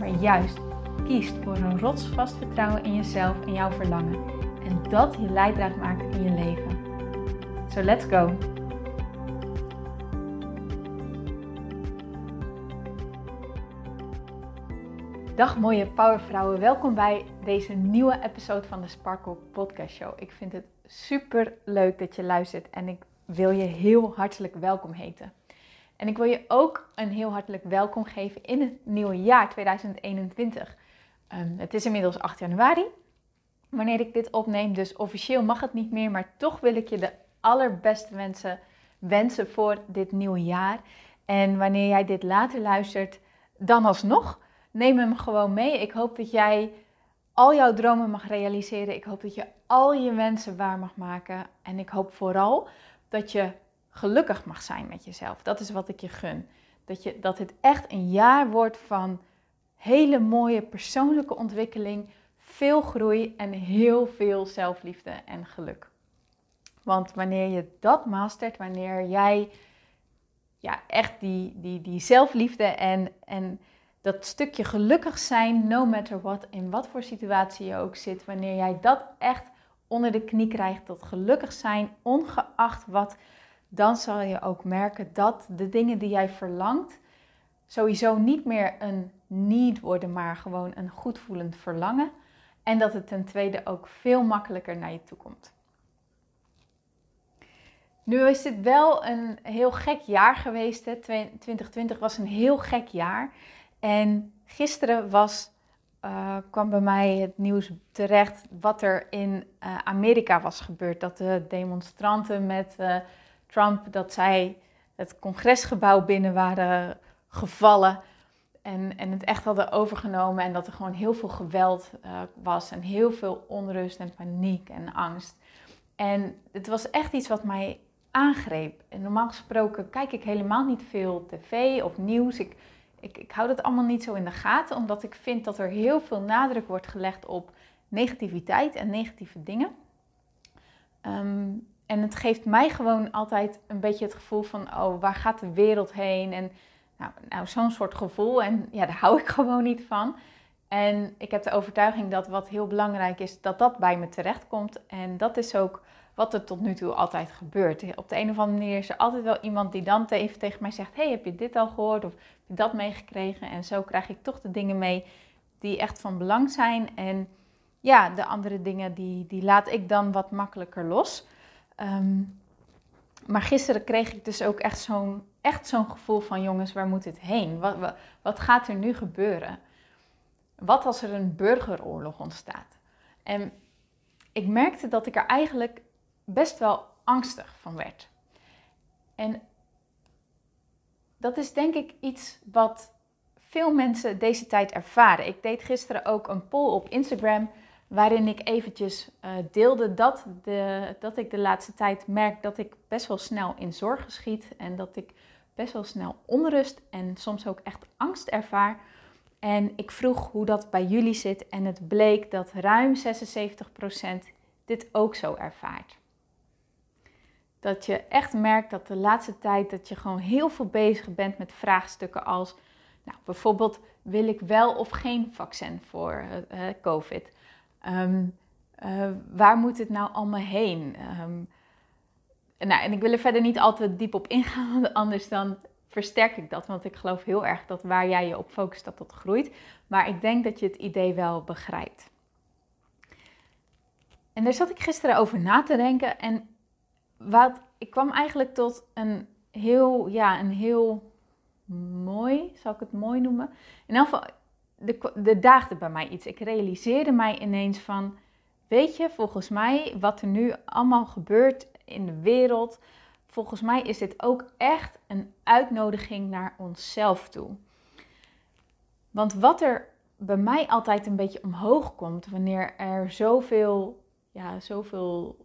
maar juist kiest voor een rotsvast vertrouwen in jezelf en jouw verlangen. En dat je leidraad maakt in je leven. So let's go! Dag mooie powervrouwen, welkom bij deze nieuwe episode van de Sparkle Podcast Show. Ik vind het super leuk dat je luistert en ik wil je heel hartelijk welkom heten. En ik wil je ook een heel hartelijk welkom geven in het nieuwe jaar 2021. Ehm, het is inmiddels 8 januari, wanneer ik dit opneem. Dus officieel mag het niet meer, maar toch wil ik je de allerbeste wensen wensen voor dit nieuwe jaar. En wanneer jij dit later luistert, dan alsnog, neem hem gewoon mee. Ik hoop dat jij al jouw dromen mag realiseren. Ik hoop dat je al je wensen waar mag maken. En ik hoop vooral dat je gelukkig mag zijn met jezelf. Dat is wat ik je gun. Dat, je, dat het echt een jaar wordt van hele mooie persoonlijke ontwikkeling, veel groei en heel veel zelfliefde en geluk. Want wanneer je dat mastert, wanneer jij ja, echt die, die, die zelfliefde en, en dat stukje gelukkig zijn, no matter what, in wat voor situatie je ook zit, wanneer jij dat echt onder de knie krijgt, tot gelukkig zijn, ongeacht wat dan zal je ook merken dat de dingen die jij verlangt sowieso niet meer een need worden, maar gewoon een goedvoelend verlangen. En dat het ten tweede ook veel makkelijker naar je toe komt. Nu is dit wel een heel gek jaar geweest. Hè? 2020 was een heel gek jaar. En gisteren was, uh, kwam bij mij het nieuws terecht wat er in uh, Amerika was gebeurd. Dat de demonstranten met uh, Trump dat zij het congresgebouw binnen waren gevallen en, en het echt hadden overgenomen en dat er gewoon heel veel geweld uh, was en heel veel onrust en paniek en angst. En het was echt iets wat mij aangreep. En normaal gesproken kijk ik helemaal niet veel tv of nieuws. Ik, ik, ik hou dat allemaal niet zo in de gaten, omdat ik vind dat er heel veel nadruk wordt gelegd op negativiteit en negatieve dingen. Um, en het geeft mij gewoon altijd een beetje het gevoel van, oh, waar gaat de wereld heen? En nou, nou zo'n soort gevoel. En ja, daar hou ik gewoon niet van. En ik heb de overtuiging dat wat heel belangrijk is, dat dat bij me terechtkomt. En dat is ook wat er tot nu toe altijd gebeurt. Op de een of andere manier is er altijd wel iemand die dan even tegen mij zegt: Hey, heb je dit al gehoord? Of heb je dat meegekregen? En zo krijg ik toch de dingen mee die echt van belang zijn. En ja, de andere dingen die, die laat ik dan wat makkelijker los. Ehm, maar gisteren kreeg ik dus ook echt zo'n echt zo'n gevoel van jongens, waar moet het heen? Wat, wat, gaat er nu gebeuren? Wat als er een burgeroorlog ontstaat? En ik merkte dat ik er eigenlijk best wel angstig van werd. En dat is denk ik iets wat veel mensen deze tijd ervaren. Ik deed gisteren ook een poll op Instagram waarin ik eventjes uh, deelde dat, de, dat ik de laatste tijd merk dat ik best wel snel in zorg schiet en dat ik best wel snel onrust en soms ook echt angst ervaar. En ik vroeg hoe dat bij jullie zit en het bleek dat ruim 76% dit ook zo ervaart. Dat je echt merkt dat de laatste tijd dat je gewoon heel veel bezig bent met vraagstukken als, nou, bijvoorbeeld wil ik wel of geen vaccin voor uh, COVID? Ehm, eh, waar moet het nou allemaal heen? Um, nou, en ik wil er verder niet altijd diep op ingaan, anders dan versterk ik dat. Want ik geloof heel erg dat waar jij je op focust, dat dat groeit. Maar ik denk dat je het idee wel begrijpt. En daar zat ik gisteren over na te denken. En wat, ik kwam eigenlijk tot een heel, ja, een heel mooi, zal ik het mooi noemen? In elk er daagde bij mij iets. Ik realiseerde mij ineens van, weet je, volgens mij wat er nu allemaal gebeurt in de wereld, volgens mij is dit ook echt een uitnodiging naar onszelf toe. Want wat er bij mij altijd een beetje omhoog komt wanneer er zoveel, ja, zoveel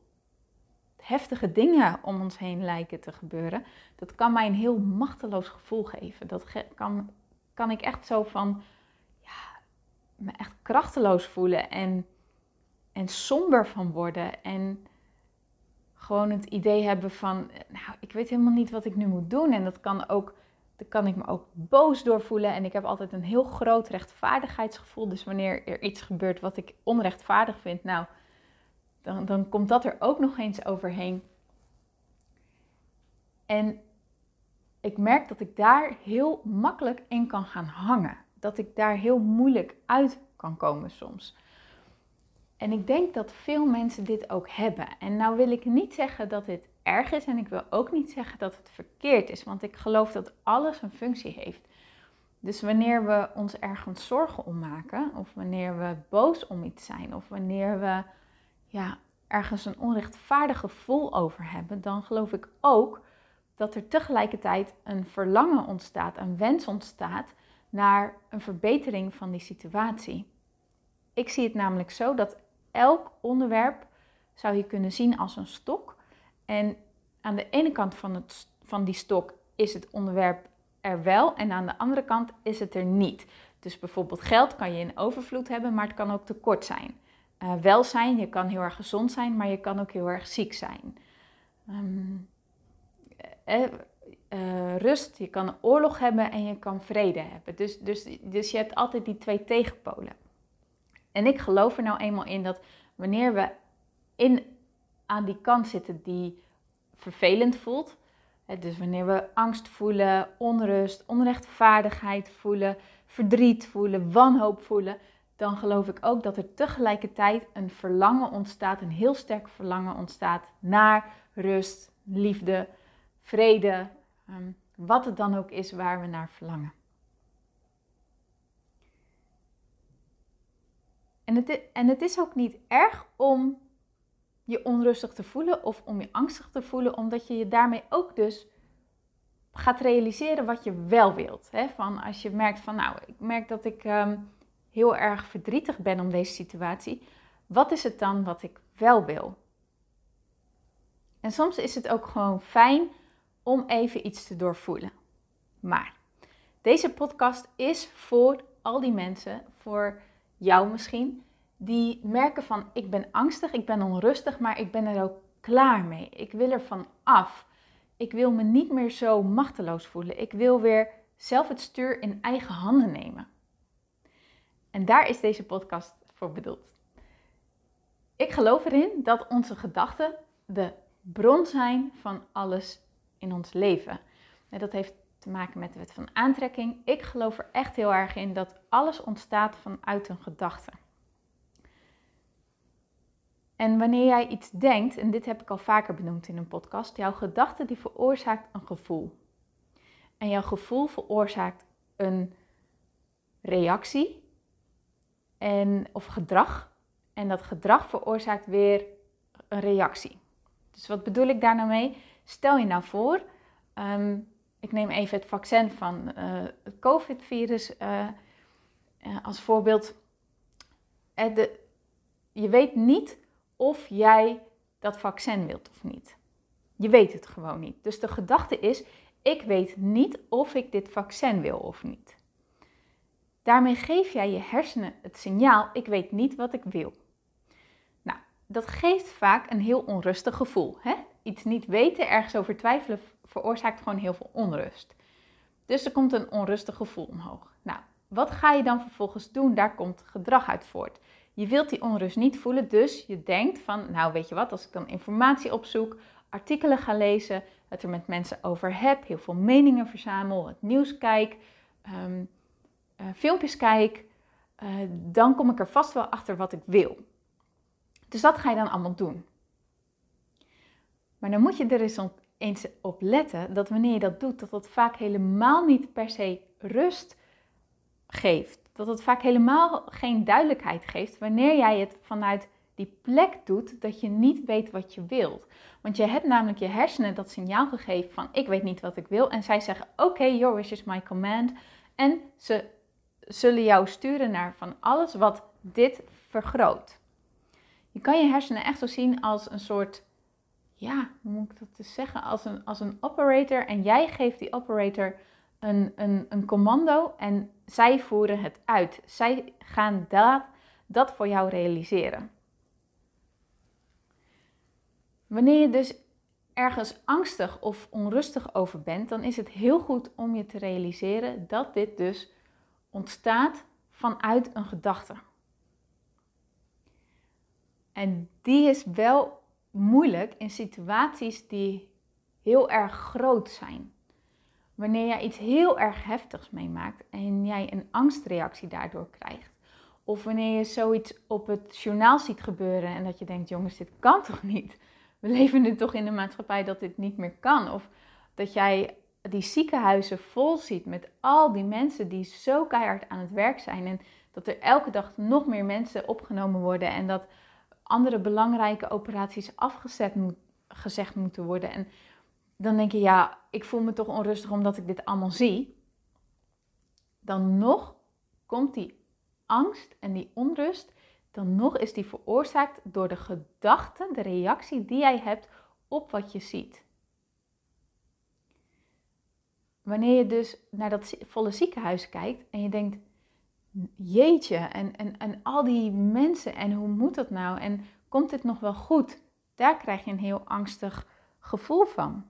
heftige dingen om ons heen lijken te gebeuren, dat kan mij een heel machteloos gevoel geven. Dat kan, kan ik echt zo van, me echt krachteloos voelen en, en somber van worden. En gewoon het idee hebben van, nou, ik weet helemaal niet wat ik nu moet doen. En dat kan ook, daar kan ik me ook boos door voelen. En ik heb altijd een heel groot rechtvaardigheidsgevoel. Dus wanneer er iets gebeurt wat ik onrechtvaardig vind, nou, dan, dan komt dat er ook nog eens overheen. En ik merk dat ik daar heel makkelijk in kan gaan hangen. Dat ik daar heel moeilijk uit kan komen soms. En ik denk dat veel mensen dit ook hebben. En nou wil ik niet zeggen dat dit erg is en ik wil ook niet zeggen dat het verkeerd is, want ik geloof dat alles een functie heeft. Dus wanneer we ons ergens zorgen om maken, of wanneer we boos om iets zijn, of wanneer we ja, ergens een onrechtvaardig gevoel over hebben, dan geloof ik ook dat er tegelijkertijd een verlangen ontstaat, een wens ontstaat naar een verbetering van die situatie. Ik zie het namelijk zo dat elk onderwerp zou je kunnen zien als een stok. En aan de ene kant van, het, van die stok is het onderwerp er wel en aan de andere kant is het er niet. Dus bijvoorbeeld geld kan je in overvloed hebben, maar het kan ook tekort zijn. Uh, welzijn, je kan heel erg gezond zijn, maar je kan ook heel erg ziek zijn. Ehm, eh, eh, rust, je kan een oorlog hebben en je kan vrede hebben. Dus, dus, dus je hebt altijd die twee tegenpolen. En ik geloof er nou eenmaal in dat wanneer we in, aan die kant zitten die vervelend voelt, dus wanneer we angst voelen, onrust, onrechtvaardigheid voelen, verdriet voelen, wanhoop voelen, dan geloof ik ook dat er tegelijkertijd een verlangen ontstaat, een heel sterk verlangen ontstaat naar rust, liefde, vrede, ehm, wat het dan ook is waar we naar verlangen. En het, en het is ook niet erg om je onrustig te voelen of om je angstig te voelen, omdat je je daarmee ook dus gaat realiseren wat je wel wilt. Hè? Van als je merkt van, nou, ik merk dat ik ehm, heel erg verdrietig ben om deze situatie. Wat is het dan wat ik wel wil? En soms is het ook gewoon fijn om even iets te doorvoelen. Maar deze podcast is voor al die mensen, voor jou misschien, die merken van ik ben angstig, ik ben onrustig, maar ik ben er ook klaar mee. Ik wil er van af. Ik wil me niet meer zo machteloos voelen. Ik wil weer zelf het stuur in eigen handen nemen. En daar is deze podcast voor bedoeld. Ik geloof erin dat onze gedachten de bron zijn van alles in ons leven. En dat heeft te maken met de wet van aantrekking. Ik geloof er echt heel erg in dat alles ontstaat vanuit een gedachte. En wanneer jij iets denkt, en dit heb ik al vaker benoemd in een podcast, jouw gedachte die veroorzaakt een gevoel. En jouw gevoel veroorzaakt een reactie en, of gedrag. En dat gedrag veroorzaakt weer een reactie. Dus wat bedoel ik daar nou mee? Stel je nou voor, ehm, ik neem even het vaccin van uh, het COVID-virus uh, als voorbeeld. De, je weet niet of jij dat vaccin wilt of niet. Je weet het gewoon niet. Dus de gedachte is: ik weet niet of ik dit vaccin wil of niet. Daarmee geef jij je hersenen het signaal: ik weet niet wat ik wil. Nou, dat geeft vaak een heel onrustig gevoel. Hè? Iets niet weten, ergens over twijfelen, veroorzaakt gewoon heel veel onrust. Dus er komt een onrustig gevoel omhoog. Nou, wat ga je dan vervolgens doen? Daar komt gedrag uit voort. Je wilt die onrust niet voelen, dus je denkt van, nou weet je wat, als ik dan informatie opzoek, artikelen ga lezen, het er met mensen over heb, heel veel meningen verzamel, het nieuws kijk, ehm, eh, filmpjes kijk, uh, dan kom ik er vast wel achter wat ik wil. Dus dat ga je dan allemaal doen. Maar dan moet je er eens op, eens op letten dat wanneer je dat doet, dat dat vaak helemaal niet per se rust geeft dat het vaak helemaal geen duidelijkheid geeft wanneer jij het vanuit die plek doet dat je niet weet wat je wilt. Want je hebt namelijk je hersenen dat signaal gegeven van ik weet niet wat ik wil. En zij zeggen oké, your wish is my command. En ze zullen jou sturen naar van alles wat dit vergroot. Je kan je hersenen echt zo zien als een soort, ja, hoe moet ik dat dus zeggen? Als een, als een operator en jij geeft die operator een, een, een commando en zij voeren het uit. Zij gaan dat, dat voor jou realiseren. Wanneer je dus ergens angstig of onrustig over bent, dan is het heel goed om je te realiseren dat dit dus ontstaat vanuit een gedachte. En die is wel moeilijk in situaties die heel erg groot zijn. Wanneer jij iets heel erg heftigs meemaakt en jij een angstreactie daardoor krijgt. Of wanneer je zoiets op het journaal ziet gebeuren en dat je denkt, jongens, dit kan toch niet? We leven nu toch in een maatschappij dat dit niet meer kan. Of dat jij die ziekenhuizen vol ziet met al die mensen die zo keihard aan het werk zijn. En dat er elke dag nog meer mensen opgenomen worden. En dat andere belangrijke operaties afgezet moet, gezegd moeten worden. En dan denk je, ja, ik voel me toch onrustig omdat ik dit allemaal zie. Dan nog komt die angst en die onrust, dan nog is die veroorzaakt door de gedachte, de reactie die jij hebt op wat je ziet. Wanneer je dus naar dat volle ziekenhuis kijkt en je denkt, jeetje, en, en, en al die mensen, en hoe moet dat nou? En komt dit nog wel goed? Daar krijg je een heel angstig gevoel van.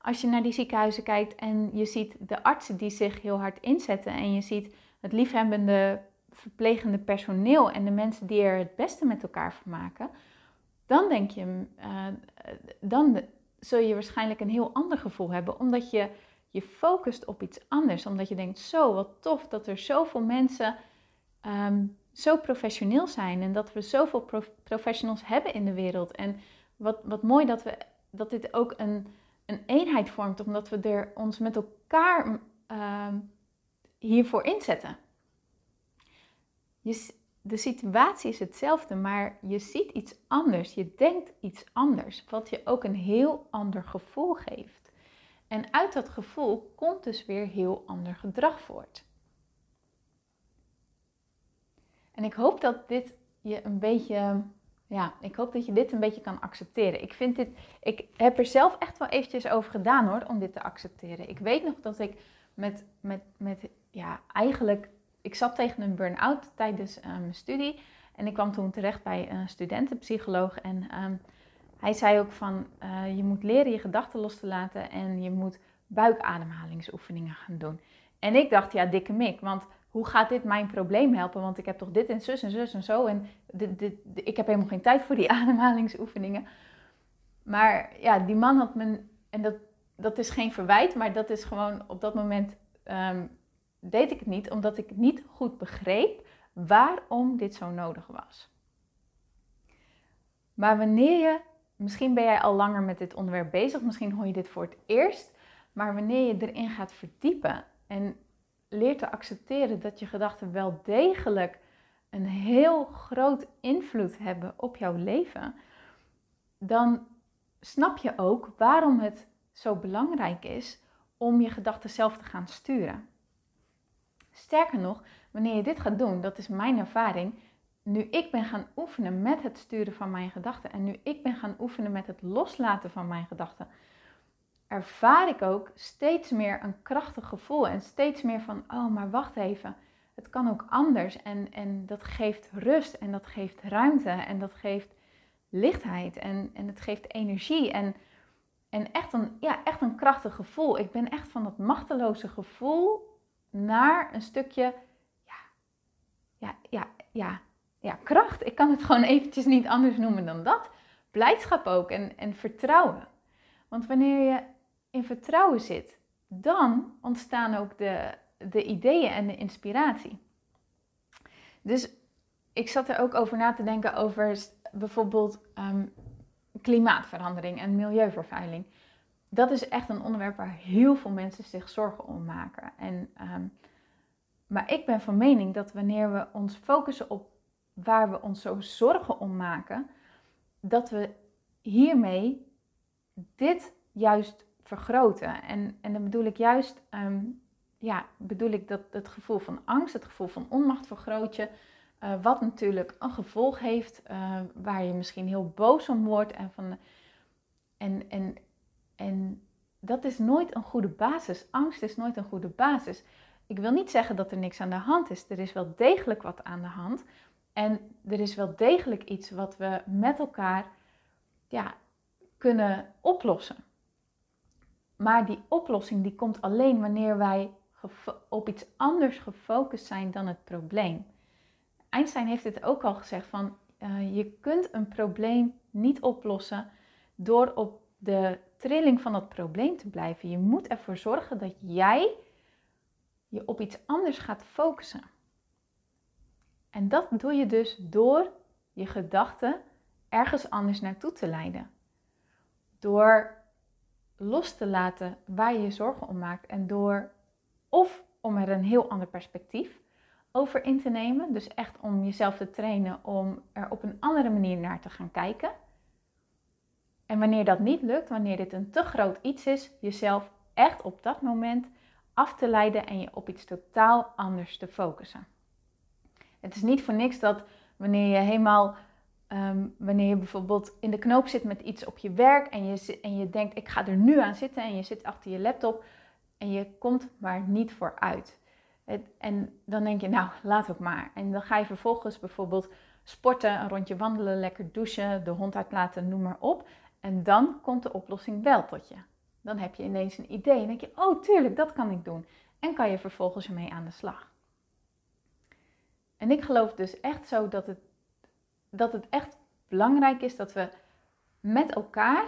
Als je naar die ziekenhuizen kijkt en je ziet de artsen die zich heel hard inzetten en je ziet het liefhebbende verplegende personeel en de mensen die er het beste met elkaar van maken, dan denk je, uh, dan zul je waarschijnlijk een heel ander gevoel hebben, omdat je je focust op iets anders. Omdat je denkt, zo wat tof dat er zoveel mensen ehm, zo professioneel zijn en dat we zoveel professionals hebben in de wereld. En wat, wat mooi dat, we, dat dit ook een, een eenheid vormt, omdat we er ons met elkaar uh, hiervoor inzetten. Je, de situatie is hetzelfde, maar je ziet iets anders, je denkt iets anders, wat je ook een heel ander gevoel geeft. En uit dat gevoel komt dus weer heel ander gedrag voort. En ik hoop dat dit je een beetje, ja, ik hoop dat je dit een beetje kan accepteren. Ik vind dit, ik heb er zelf echt wel eventjes over gedaan hoor, om dit te accepteren. Ik weet nog dat ik met, met, met ja, eigenlijk, ik zat tegen een burn-out tijdens uh, mijn studie. En ik kwam toen terecht bij een studentenpsycholoog en... Ehm, hij zei ook van uh, je moet leren je gedachten los te laten en je moet buikademhalingsoefeningen gaan doen. En ik dacht, ja, dikke mik, want hoe gaat dit mijn probleem helpen? Want ik heb toch dit en zus en zus en zo en dit, ik heb helemaal geen tijd voor die ademhalingsoefeningen. Maar ja, die man had me, en dat, dat is geen verwijt, maar dat is gewoon op dat moment um, deed ik het niet, omdat ik niet goed begreep waarom dit zo nodig was. Maar wanneer je misschien ben jij al langer met dit onderwerp bezig, misschien hoor je dit voor het eerst. Maar wanneer je erin gaat verdiepen en leert te accepteren dat je gedachten wel degelijk een heel groot invloed hebben op jouw leven, dan snap je ook waarom het zo belangrijk is om je gedachten zelf te gaan sturen. Sterker nog, wanneer je dit gaat doen, dat is mijn ervaring, nu ik ben gaan oefenen met het sturen van mijn gedachten en nu ik ben gaan oefenen met het loslaten van mijn gedachten, ervaar ik ook steeds meer een krachtig gevoel en steeds meer van, oh maar wacht even, het kan ook anders en, en dat geeft rust en dat geeft ruimte en dat geeft lichtheid en, en het geeft energie en, en echt, een, ja, echt een krachtig gevoel. Ik ben echt van dat machteloze gevoel naar een stukje, ja, ja, ja, ja ja, kracht. Ik kan het gewoon eventjes niet anders noemen dan dat. Blijdschap ook en, en vertrouwen. Want wanneer je in vertrouwen zit, dan ontstaan ook de, de ideeën en de inspiratie. Dus ik zat er ook over na te denken over bijvoorbeeld ehm, klimaatverandering en milieuvervuiling. Dat is echt een onderwerp waar heel veel mensen zich zorgen om maken. En, ehm, maar ik ben van mening dat wanneer we ons focussen op waar we ons zo zorgen om maken, dat we hiermee dit juist vergroten. En, en dan bedoel ik juist, ehm, ja, bedoel ik dat het gevoel van angst, het gevoel van onmacht vergroot je. Uh, wat natuurlijk een gevolg heeft uh, waar je misschien heel boos om wordt. En, van, en, en, en dat is nooit een goede basis. Angst is nooit een goede basis. Ik wil niet zeggen dat er niks aan de hand is. Er is wel degelijk wat aan de hand. En er is wel degelijk iets wat we met elkaar ja, kunnen oplossen. Maar die oplossing die komt alleen wanneer wij op iets anders gefocust zijn dan het probleem. Einstein heeft het ook al gezegd van uh, je kunt een probleem niet oplossen door op de trilling van dat probleem te blijven. Je moet ervoor zorgen dat jij je op iets anders gaat focussen. En dat doe je dus door je gedachten ergens anders naartoe te leiden. Door los te laten waar je je zorgen om maakt en door of om er een heel ander perspectief over in te nemen, dus echt om jezelf te trainen om er op een andere manier naar te gaan kijken. En wanneer dat niet lukt, wanneer dit een te groot iets is, jezelf echt op dat moment af te leiden en je op iets totaal anders te focussen. Het is niet voor niks dat wanneer je helemaal, ehm, wanneer je bijvoorbeeld in de knoop zit met iets op je werk en je, en je denkt ik ga er nu aan zitten en je zit achter je laptop en je komt maar niet vooruit. En dan denk je nou laat ook maar. En dan ga je vervolgens bijvoorbeeld sporten, een rondje wandelen, lekker douchen, de hond uitlaten, noem maar op. En dan komt de oplossing wel tot je. Dan heb je ineens een idee en denk je, oh tuurlijk, dat kan ik doen. En kan je vervolgens ermee aan de slag. En ik geloof dus echt zo dat het, dat het echt belangrijk is dat we met elkaar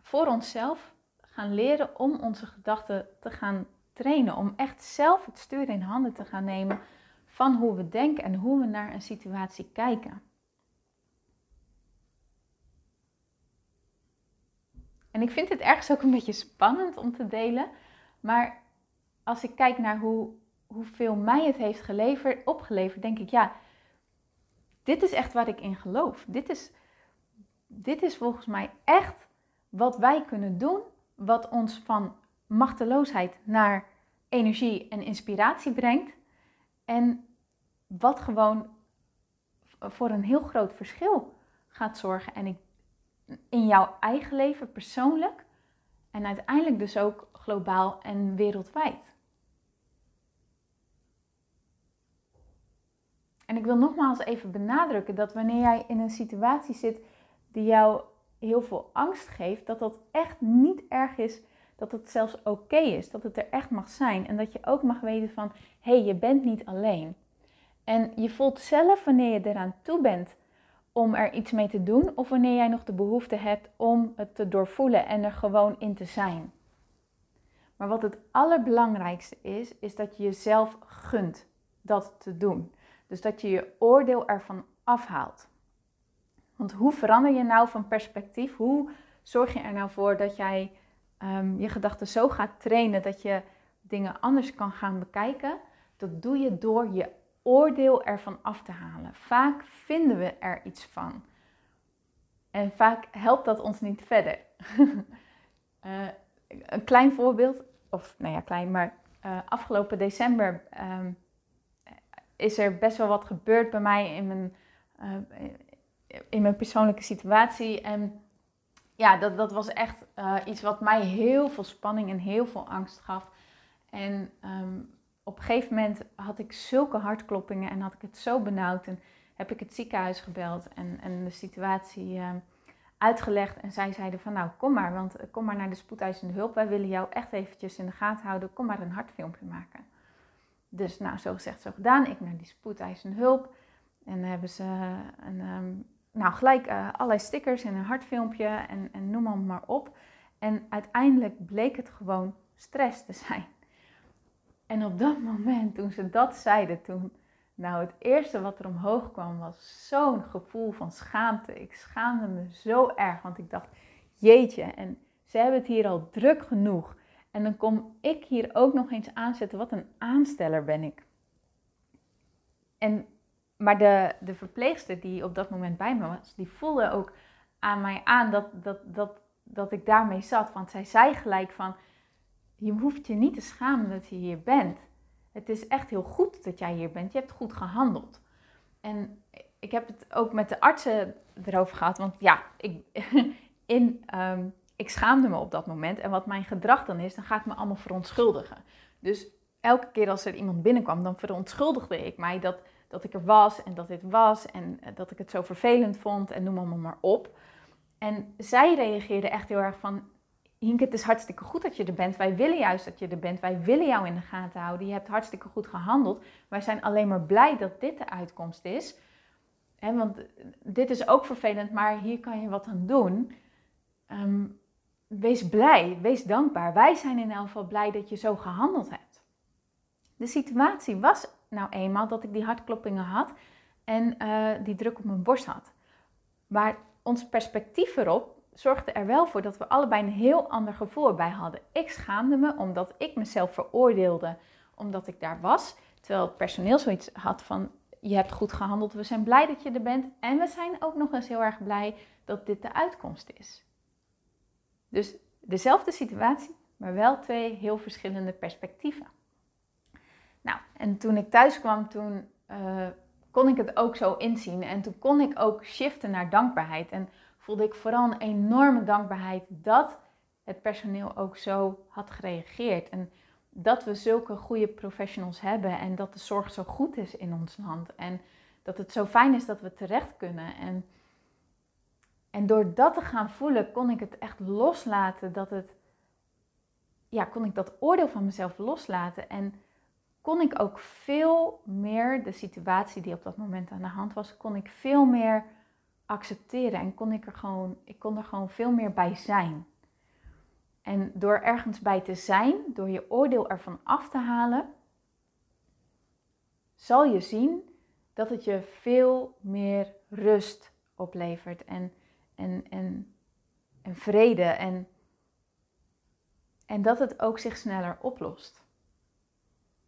voor onszelf gaan leren om onze gedachten te gaan trainen. Om echt zelf het stuur in handen te gaan nemen van hoe we denken en hoe we naar een situatie kijken. En ik vind het ergens ook een beetje spannend om te delen. Maar als ik kijk naar hoe, hoeveel mij het heeft geleverd, opgeleverd, denk ik, ja, dit is echt waar ik in geloof. Dit is, dit is volgens mij echt wat wij kunnen doen, wat ons van machteloosheid naar energie en inspiratie brengt. En wat gewoon voor een heel groot verschil gaat zorgen. En ik in jouw eigen leven persoonlijk en uiteindelijk dus ook globaal en wereldwijd. En ik wil nogmaals even benadrukken dat wanneer jij in een situatie zit die jou heel veel angst geeft, dat dat echt niet erg is, dat het zelfs oké is, dat het er echt mag zijn en dat je ook mag weten van hé, hey, je bent niet alleen. En je voelt zelf wanneer je eraan toe bent om er iets mee te doen of wanneer jij nog de behoefte hebt om het te doorvoelen en er gewoon in te zijn. Maar wat het allerbelangrijkste is, is dat je jezelf gunt dat te doen. Dus dat je je oordeel ervan afhaalt. Want hoe verander je nou van perspectief? Hoe zorg je er nou voor dat jij um, je gedachten zo gaat trainen dat je dingen anders kan gaan bekijken? Dat doe je door je oordeel ervan af te halen. Vaak vinden we er iets van. En vaak helpt dat ons niet verder. uh, een klein voorbeeld, of nou ja, klein, maar uh, afgelopen december um, is er best wel wat gebeurd bij mij in mijn, uh, in mijn persoonlijke situatie. En ja, dat, dat was echt iets wat mij heel veel spanning en heel veel angst gaf. En um, op een gegeven moment had ik zulke hartkloppingen en had ik het zo benauwd. En heb ik het ziekenhuis gebeld en, en de situatie uh, uitgelegd. En zij zeiden van nou kom maar, want eh, kom maar naar de spoedeisende hulp. Wij willen jou echt eventjes in de gaten houden. Kom maar een hartfilmpje maken. Dus nou, zo gezegd, zo gedaan. Ik naar die spoedeisende hulp. En dan hebben ze een, um, nou, gelijk uh, allerlei stickers en een hartfilmpje en, en noem maar op. En uiteindelijk bleek het gewoon stress te zijn. En op dat moment, toen ze dat zeiden, toen, nou het eerste wat er omhoog kwam was zo'n gevoel van schaamte. Ik schaamde me zo erg, want ik dacht, jeetje, en ze hebben het hier al druk genoeg. En dan kom ik hier ook nog eens aanzetten, wat een aansteller ben ik. En, maar de, de verpleegster die op dat moment bij me was, die voelde ook aan mij aan dat, dat, dat, dat ik daarmee zat. Want zij zei gelijk van, je hoeft je niet te schamen dat je hier bent. Het is echt heel goed dat jij hier bent. Je hebt goed gehandeld. En ik heb het ook met de artsen erover gehad. Want ja, ik, in, ehm, ik schaamde me op dat moment. En wat mijn gedrag dan is, dan ga ik me allemaal verontschuldigen. Dus elke keer als er iemand binnenkwam, dan verontschuldigde ik mij dat, dat ik er was en dat dit was. En eh, dat ik het zo vervelend vond en noem allemaal maar op. En zij reageerde echt heel erg van, Hinke, het is hartstikke goed dat je er bent. Wij willen juist dat je er bent. Wij willen jou in de gaten houden. Je hebt hartstikke goed gehandeld. Wij zijn alleen maar blij dat dit de uitkomst is. He, want dit is ook vervelend, maar hier kan je wat aan doen. Ehm, wees blij, wees dankbaar. Wij zijn in elk geval blij dat je zo gehandeld hebt. De situatie was nou eenmaal dat ik die hartkloppingen had en uh, die druk op mijn borst had. Maar ons perspectief erop zorgde er wel voor dat we allebei een heel ander gevoel bij hadden. Ik schaamde me omdat ik mezelf veroordeelde omdat ik daar was. Terwijl het personeel zoiets had van, je hebt goed gehandeld, we zijn blij dat je er bent. En we zijn ook nog eens heel erg blij dat dit de uitkomst is. Dus dezelfde situatie, maar wel twee heel verschillende perspectieven. Nou, en toen ik thuis kwam, toen uh, kon ik het ook zo inzien. En toen kon ik ook shiften naar dankbaarheid. En voelde ik vooral een enorme dankbaarheid dat het personeel ook zo had gereageerd. En dat we zulke goede professionals hebben en dat de zorg zo goed is in ons land. En dat het zo fijn is dat we terecht kunnen. En, en door dat te gaan voelen, kon ik het echt loslaten dat het. Ja, kon ik dat oordeel van mezelf loslaten. En kon ik ook veel meer de situatie die op dat moment aan de hand was, kon ik veel meer accepteren en kon ik er gewoon, ik kon er gewoon veel meer bij zijn. En door ergens bij te zijn, door je oordeel ervan af te halen, zal je zien dat het je veel meer rust oplevert en, en, en, en vrede en, en dat het ook zich sneller oplost.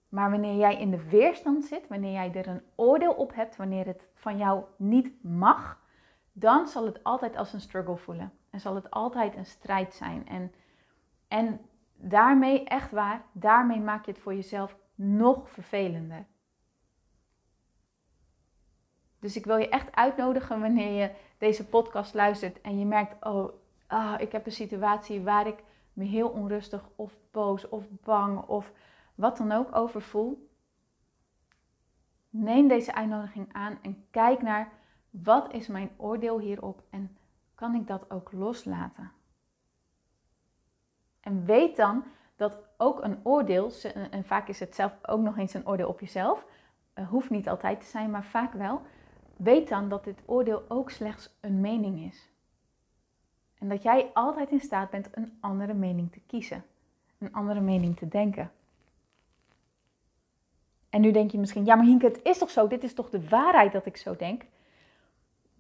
Maar wanneer jij in de weerstand zit, wanneer jij er een oordeel op hebt, wanneer het van jou niet mag, dan zal het altijd als een struggle voelen. En zal het altijd een strijd zijn. En, en daarmee, echt waar, daarmee maak je het voor jezelf nog vervelender. Dus ik wil je echt uitnodigen wanneer je deze podcast luistert en je merkt, oh, ah, ik heb een situatie waar ik me heel onrustig of boos of bang of wat dan ook over voel. Neem deze uitnodiging aan en kijk naar wat is mijn oordeel hierop en kan ik dat ook loslaten? En weet dan dat ook een oordeel, en vaak is het zelf ook nog eens een oordeel op jezelf, uh, hoeft niet altijd te zijn, maar vaak wel. Weet dan dat dit oordeel ook slechts een mening is. En dat jij altijd in staat bent een andere mening te kiezen, een andere mening te denken. En nu denk je misschien, ja maar Hinke, het is toch zo, dit is toch de waarheid dat ik zo denk?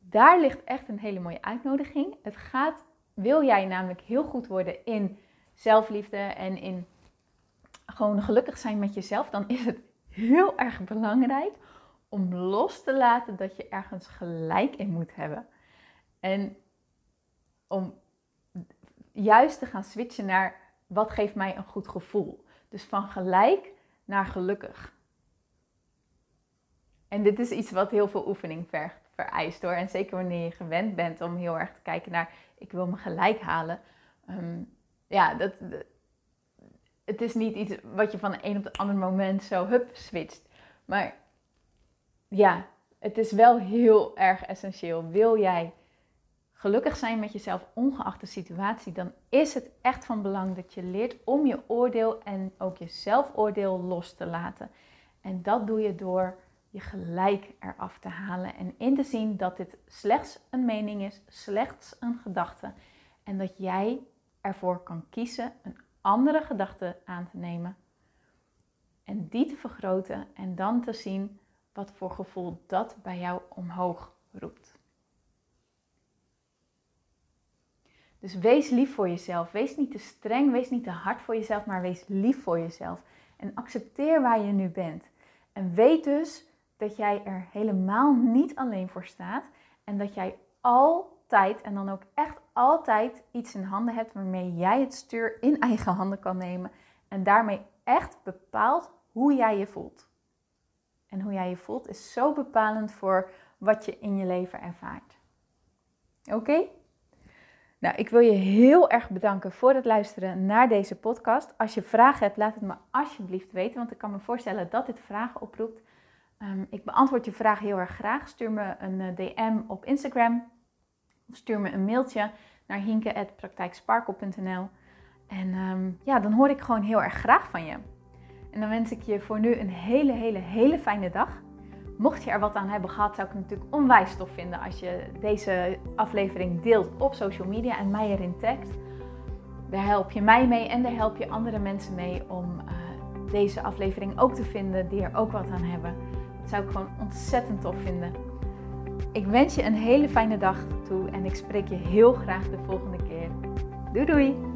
daar ligt echt een hele mooie uitnodiging. Het gaat, wil jij namelijk heel goed worden in zelfliefde en in gewoon gelukkig zijn met jezelf, dan is het heel erg belangrijk om los te laten dat je ergens gelijk in moet hebben. En om juist te gaan switchen naar wat geeft mij een goed gevoel. Dus van gelijk naar gelukkig. En dit is iets wat heel veel oefening vereist hoor. En zeker wanneer je gewend bent om heel erg te kijken naar ik wil me gelijk halen. Ehm, ja, dat, het is niet iets wat je van een op het andere moment zo hup switcht. Maar ja, het is wel heel erg essentieel. Wil jij gelukkig zijn met jezelf, ongeacht de situatie, dan is het echt van belang dat je leert om je oordeel en ook je zelfoordeel los te laten. En dat doe je door je gelijk eraf te halen en in te zien dat dit slechts een mening is, slechts een gedachte en dat jij ervoor kan kiezen een andere gedachte aan te nemen en die te vergroten en dan te zien wat voor gevoel dat bij jou omhoog roept. Dus wees lief voor jezelf. Wees niet te streng, wees niet te hard voor jezelf, maar wees lief voor jezelf. En accepteer waar je nu bent. En weet dus dat jij er helemaal niet alleen voor staat en dat jij altijd en dan ook echt altijd iets in handen hebt waarmee jij het stuur in eigen handen kan nemen En daarmee echt bepaalt hoe jij je voelt. En hoe jij je voelt is zo bepalend voor wat je in je leven ervaart. Oké? Nou, ik wil je heel erg bedanken voor het luisteren naar deze podcast. Als je vragen hebt, laat het me alsjeblieft weten, want ik kan me voorstellen dat dit vragen oproept. Ehm, ik beantwoord je vragen heel erg graag. Stuur me een eh, DM op Instagram of stuur me een mailtje naar hinke.praktijksparkle.nl. En ehm, ja, dan hoor ik gewoon heel erg graag van je. En dan wens ik je voor nu een hele, hele, hele fijne dag. Mocht je er wat aan hebben gehad, zou ik het natuurlijk onwijs tof vinden als je deze aflevering deelt op social media en mij erin tagt. Daar help je mij mee en daar help je andere mensen mee om eh, deze aflevering ook te vinden die er ook wat aan hebben. Dat zou ik gewoon ontzettend tof vinden. Ik wens je een hele fijne dag toe en ik spreek je heel graag de volgende keer. Doei doei!